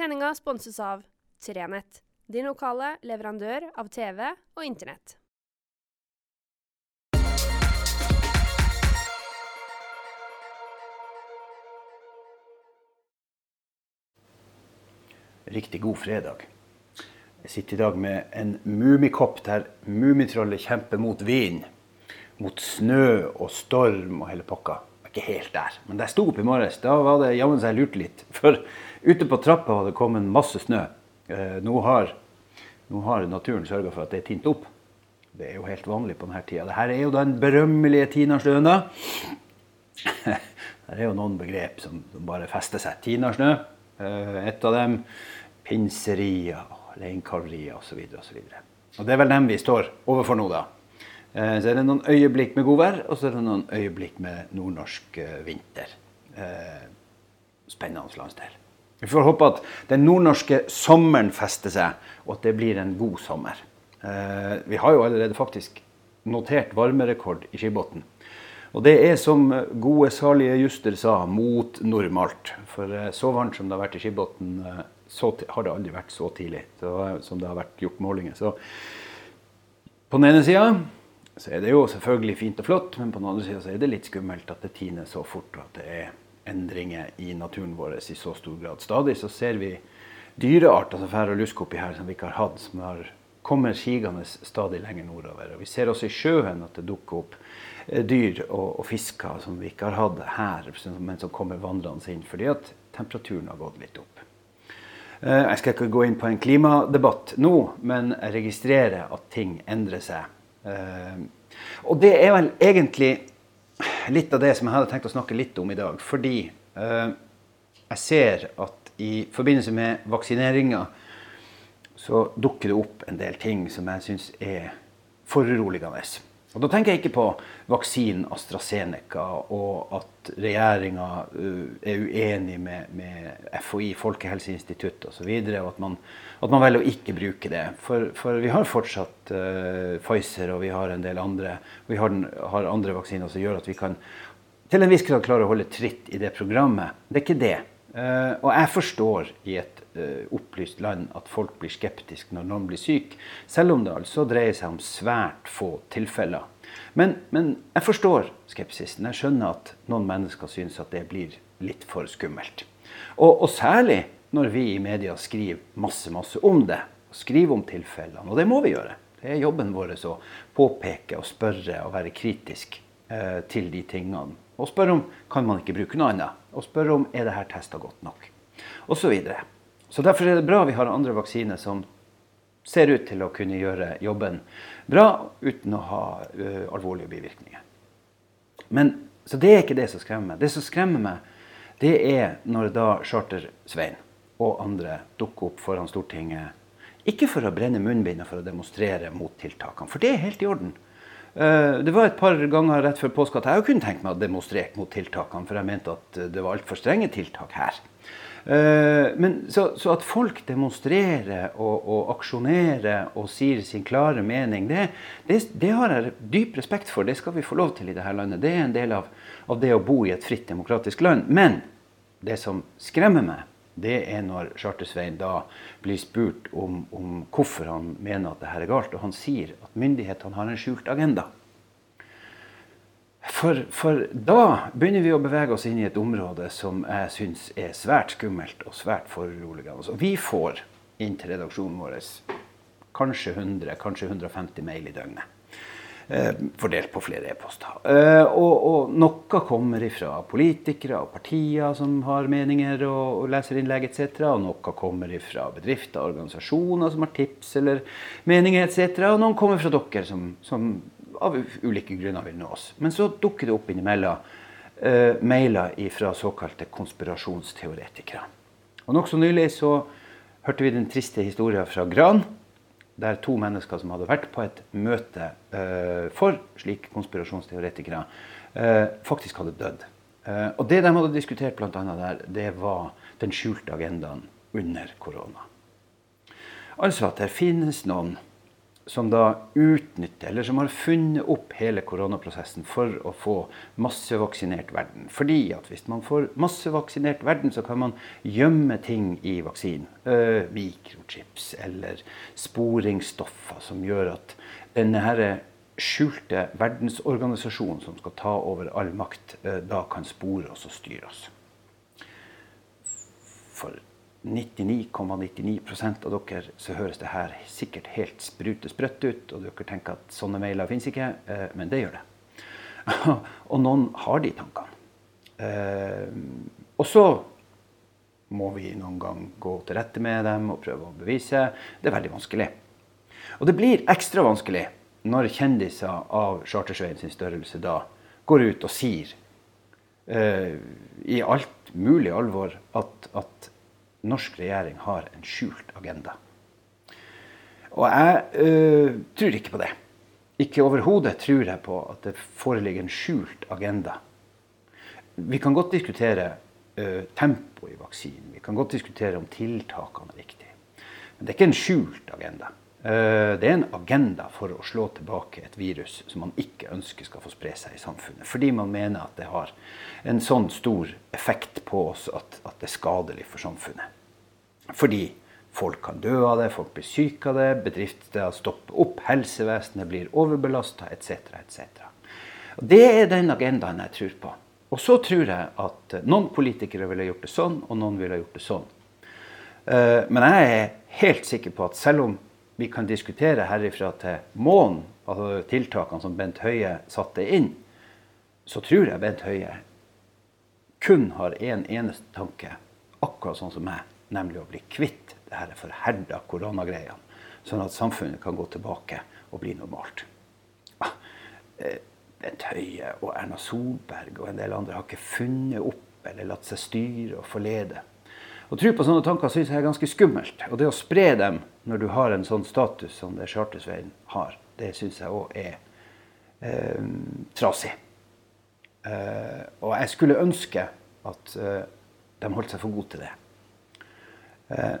Sendinga sponses av Trenett, din lokale leverandør av TV og Internett. Riktig god fredag. Jeg sitter i dag med en mummikopp der Mummitrollet kjemper mot vind. Mot snø og storm og hele pakka. Ikke helt der. Men da jeg sto opp i morges, da var det jammen seg lurt litt. For ute på trappa var det kommet masse snø. Eh, nå, har, nå har naturen sørga for at det er tint opp. Det er jo helt vanlig på denne tida. Dette er jo den berømmelige Tinasnøen, da. Det er jo noen begrep som bare fester seg. Tinasnø, eh, et av dem. Pinserier, reinkalverier osv. osv. Og det er vel dem vi står overfor nå, da. Eh, Så er det noen øyeblikk med godvær, og så er det noen øyeblikk med nordnorsk eh, vinter. Eh, Spennende landsdel. Vi får håpe at den nordnorske sommeren fester seg, og at det blir en god sommer. Vi har jo allerede faktisk notert varmerekord i Skibotn. Og det er som gode, salige Juster sa, mot normalt. For så varmt som det har vært i Skibotn, har det aldri vært så tidlig så, som det har vært gjort målinger. Så på den ene sida så er det jo selvfølgelig fint og flott, men på den andre sida er det litt skummelt at det tiner så fort, og at det er endringer i naturen vår i så stor grad. Stadig så ser vi dyrearter som drar og lusker oppi her som vi ikke har hatt, som har kommer sigende stadig lenger nordover. Og vi ser også i sjøen at det dukker opp eh, dyr og, og fisker som vi ikke har hatt her, men som kommer vandrende inn fordi at temperaturen har gått litt opp. Eh, Jeg skal ikke gå inn på en klimadebatt nå, men jeg registrerer at ting endrer seg. Eh, Og det er vel egentlig litt av det som jeg hadde tenkt å snakke litt om i dag. Fordi eh, jeg ser at i forbindelse med vaksineringa så dukker det opp en del ting som jeg syns er foruroligende. Og Da tenker jeg ikke på vaksinen AstraZeneca og at regjeringa er uenig med, med FHI, Folkehelseinstituttet osv. Og, og at man, at man velger å ikke bruke det. For, for vi har fortsatt uh, Pfizer og vi har en del andre. Vi har, har andre vaksiner som gjør at vi kan til en viss grad klare å holde tritt i det programmet. Det er ikke det. Eh, og jeg forstår i et uh, opplyst land at folk blir skeptiske når noen blir syk, selv om det altså dreier seg om svært få tilfeller. Men, men jeg forstår skepsisen. Jeg skjønner at noen mennesker syns at det blir litt for skummelt. Og, og særlig når vi i media skriver masse, masse om det. og Skriver om tilfellene. Og det må vi gjøre. Det er jobben vår å påpeke og spørre og være kritisk uh, til de tingene. Og spør om kan man ikke bruke noe annet. Og spør om er det her testa godt nok. Og så videre. Så derfor er det bra vi har andre vaksiner som ser ut til å kunne gjøre jobben bra uten å ha ø, alvorlige bivirkninger. Men, så det er ikke det som skremmer meg. Det som skremmer meg, det er når da Charter-Svein og andre dukker opp foran Stortinget. Ikke for å brenne munnbind og for å demonstrere mot tiltakene, for det er helt i orden. Eh, Det var et par ganger rett før påske at jeg kunne tenkt meg å demonstrere mot tiltakene, for jeg mente at det var altfor strenge tiltak her. Eh, Men så, så at folk demonstrerer og, og aksjonerer og sier sin klare mening, det, det, det har jeg dyp respekt for. Det skal vi få lov til i dette landet. Det er en del av, av det å bo i et fritt, demokratisk land. Men det som skremmer meg, det er når Charter-Svein da blir spurt om, om hvorfor han mener at det her er galt, og han sier at myndighetene har en skjult agenda. For, for da begynner vi å bevege oss inn i et område som jeg syns er svært skummelt og svært foruroligende. Og vi får inn til redaksjonen vår kanskje 100, kanskje 150 mail i døgnet. Eh, fordelt på flere e-poster. Eh, og, og noe kommer ifra politikere og partier som har meninger og, og leserinnlegg etc. Og noe kommer ifra bedrifter og organisasjoner som har tips eller meninger etc. Og noen kommer fra dere som, som av ulike grunner vil nå oss. Men så dukker det opp innimellom uh, mailer fra såkalte konspirasjonsteoretikere. Og Nokså nylig så hørte vi den triste historien fra Gran der to mennesker som hadde vært på et møte eh, for slike konspirasjonsteoretikere, eh, faktisk hadde dødd. Eh, og det de hadde diskutert blant annet der, det var den skjulte agendaen under korona. Altså at det finnes noen som da utnytter, eller som har funnet opp hele koronaprosessen for å få massevaksinert verden. Fordi at hvis man får massevaksinert verden, så kan man gjemme ting i vaksinen. Mikrochips eller sporingsstoffer som gjør at denne skjulte verdensorganisasjonen som skal ta over all makt, da kan spore oss og styre oss. For 99,99% av dere så høres det her sikkert helt sprutesprøtt ut, og dere tenker at sånne mailer fins ikke, eh, men det gjør det. og noen har de tankene. Eh, og så må vi noen gang gå til rette med dem og prøve å bevise. Det er veldig vanskelig. Og det blir ekstra vanskelig når kjendiser av Chartersveien sin størrelse da går ut og sier uh, i alt mulig alvor at, at norsk regjering har en skjult agenda. Og jeg øh, tror ikke på det. Ikke overhodet tror jeg på at det foreligger en skjult agenda. Vi kan godt diskutere øh, tempo i vaksinen. Vi kan godt diskutere om tiltakene er riktige. Men det er ikke en skjult agenda. Uh, det er en agenda for å slå tilbake et virus som man ikke ønsker skal få spre seg i samfunnet. Fordi man mener at det har en sånn stor effekt på oss at, at det er skadelig for samfunnet. Fordi folk kan dø av det, folk blir syke av det, bedrifter stopper opp, helsevesenet blir overbelasta etc. etc. Det er den agendaen jeg tror på. Og så tror jeg at noen politikere ville gjort det sånn, og noen ville gjort det sånn. Eh, men jeg er helt sikker på at selv om vi kan diskutere herifra til månen, altså tiltakene som Bent Høie satte inn, så tror jeg Bent Høie kun har én en eneste tanke, akkurat sånn som meg nemlig å bli kvitt det her forherda koronagreiene, sånn at samfunnet kan gå tilbake og bli normalt. Ah, eh, Bent Høie og Erna Solberg og en del andre har ikke funnet opp eller latt seg styre og forlede. Å tro på sånne tanker syns jeg er ganske skummelt. Og det å spre dem når du har en sånn status som det Chartersveien har, det syns jeg òg er eh, trasig. Eh, og jeg skulle ønske at eh, de holdt seg for gode til det. Eh,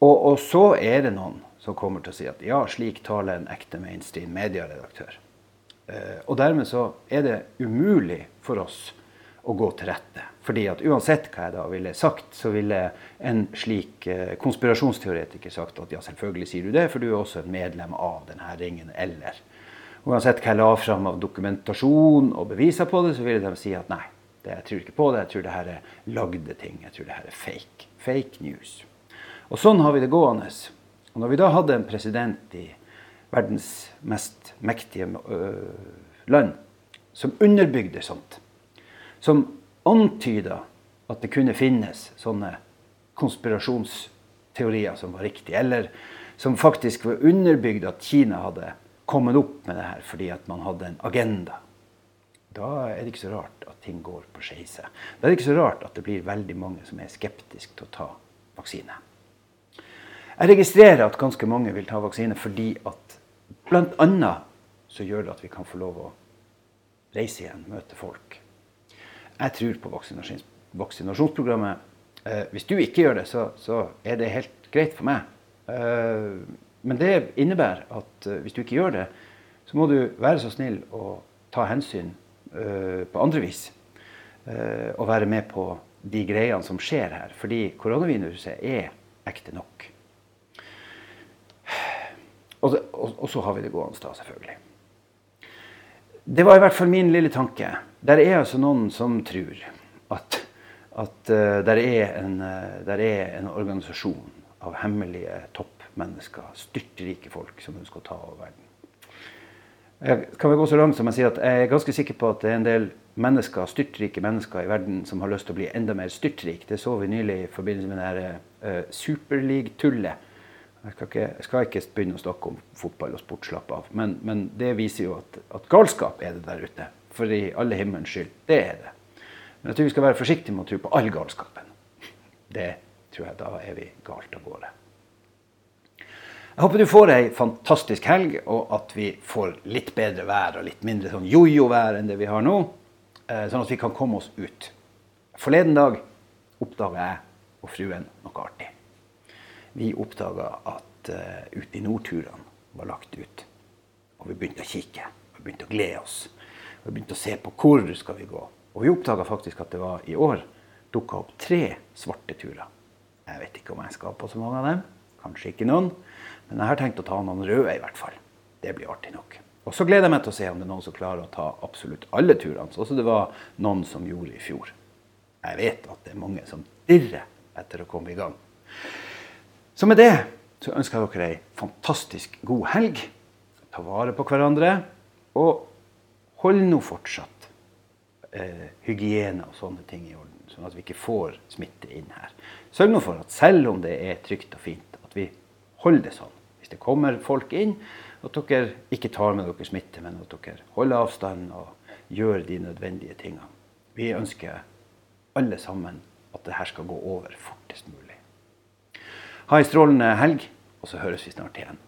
og, og, så er det noen som kommer til å si at ja, slik taler en ekte mainstream medieredaktør. Eh, og dermed så er det umulig for oss å gå til rette. Fordi at uansett hva jeg da ville sagt, så ville en slik eh, konspirasjonsteoretiker sagt at ja, selvfølgelig sier du det, for du er også et medlem av denne ringen. Eller uansett hva jeg la fram av dokumentasjon og beviser på det, så ville de si at nei, det, jeg tror ikke på det, jeg tror det her er lagde ting, jeg tror det her er fake. Fake news. Og sånn har vi det gående. Og når vi da hadde en president i verdens mest mektige land som underbygde sånt, som antyda at det kunne finnes sånne konspirasjonsteorier som var riktige, eller som faktisk var underbygd at Kina hadde kommet opp med det her fordi at man hadde en agenda. Da er det ikke så rart at ting går på skeise. Da er det ikke så rart at det blir veldig mange som er skeptiske til å ta vaksine. Jeg registrerer at ganske mange vil ta vaksine fordi at bl.a. så gjør det at vi kan få lov å reise igjen, møte folk. Jeg tror på vaksinasjonsprogrammet. Eh, hvis du ikke gjør det, så, så, er det helt greit for meg. Eh, men det innebærer at eh, hvis du ikke gjør det, så må du være så snill å ta hensyn eh, på andre vis. Eh, og være med på de greiene som skjer her. Fordi koronaviruset er ekte nok. Og, og, og, så har vi det gående da, selvfølgelig. Det var i hvert fall min lille tanke. Der er altså noen som tror at, at uh, der, er en, uh, der er en organisasjon av hemmelige toppmennesker, styrtrike folk, som ønsker å ta over verden. Jeg kan vel gå så langt som jeg sier at jeg er ganske sikker på at det er en del mennesker, styrtrike mennesker i verden som har lyst til å bli enda mer styrtrike. Det så vi nylig i forbindelse med det uh, superleague-tullet jeg skal, ikke, jeg skal, ikke, begynne å snakke om fotball og sport, slapp av. Men, men, det viser jo at, at, galskap er det der ute. For i alle himmelens skyld. Det er det. Men jeg tror vi skal være forsiktige med å tro på all galskapen. Det tror jeg da er vi galt av gårde. Jeg håper du får ei fantastisk helg, og at vi får litt bedre vær og litt mindre sånn jojo-vær enn det vi har nå. Eh, sånn at vi kan komme oss ut. Forleden dag oppdaga jeg og fruen noe artig vi oppdaga at uh, ute i nordturene var lagt ut. Og vi begynte å kikke. Vi begynte å glede oss. Vi begynte å se på hvor skal vi gå. Og vi oppdaga faktisk at det var i år dukka opp tre svarte turer. Jeg vet ikke om jeg skal på så mange av dem. Kanskje ikke noen. Men jeg har tenkt å ta noen røde i hvert fall. Det blir artig nok. Og så gleder jeg meg til å se om det er noen som klarer å ta absolutt alle turene, sånn som det var noen som gjorde i fjor. Jeg vet at det er mange som dirrer etter å komme i gang. Så med det så ønsker jeg dere ei fantastisk god helg. Ta vare på hverandre. Og hold nå fortsatt eh, hygiene og sånne ting i orden, sånn at vi ikke får smitte inn her. Sørg nå for at selv om det er trygt og fint, at vi holder det sånn. Hvis det kommer folk inn, at dere ikke tar med dere smitte, men at dere holder avstand og gjør de nødvendige tingene. Vi ønsker alle sammen at det her skal gå over fortest mulig. Ha ei strålende helg, og så høres vi snart igjen.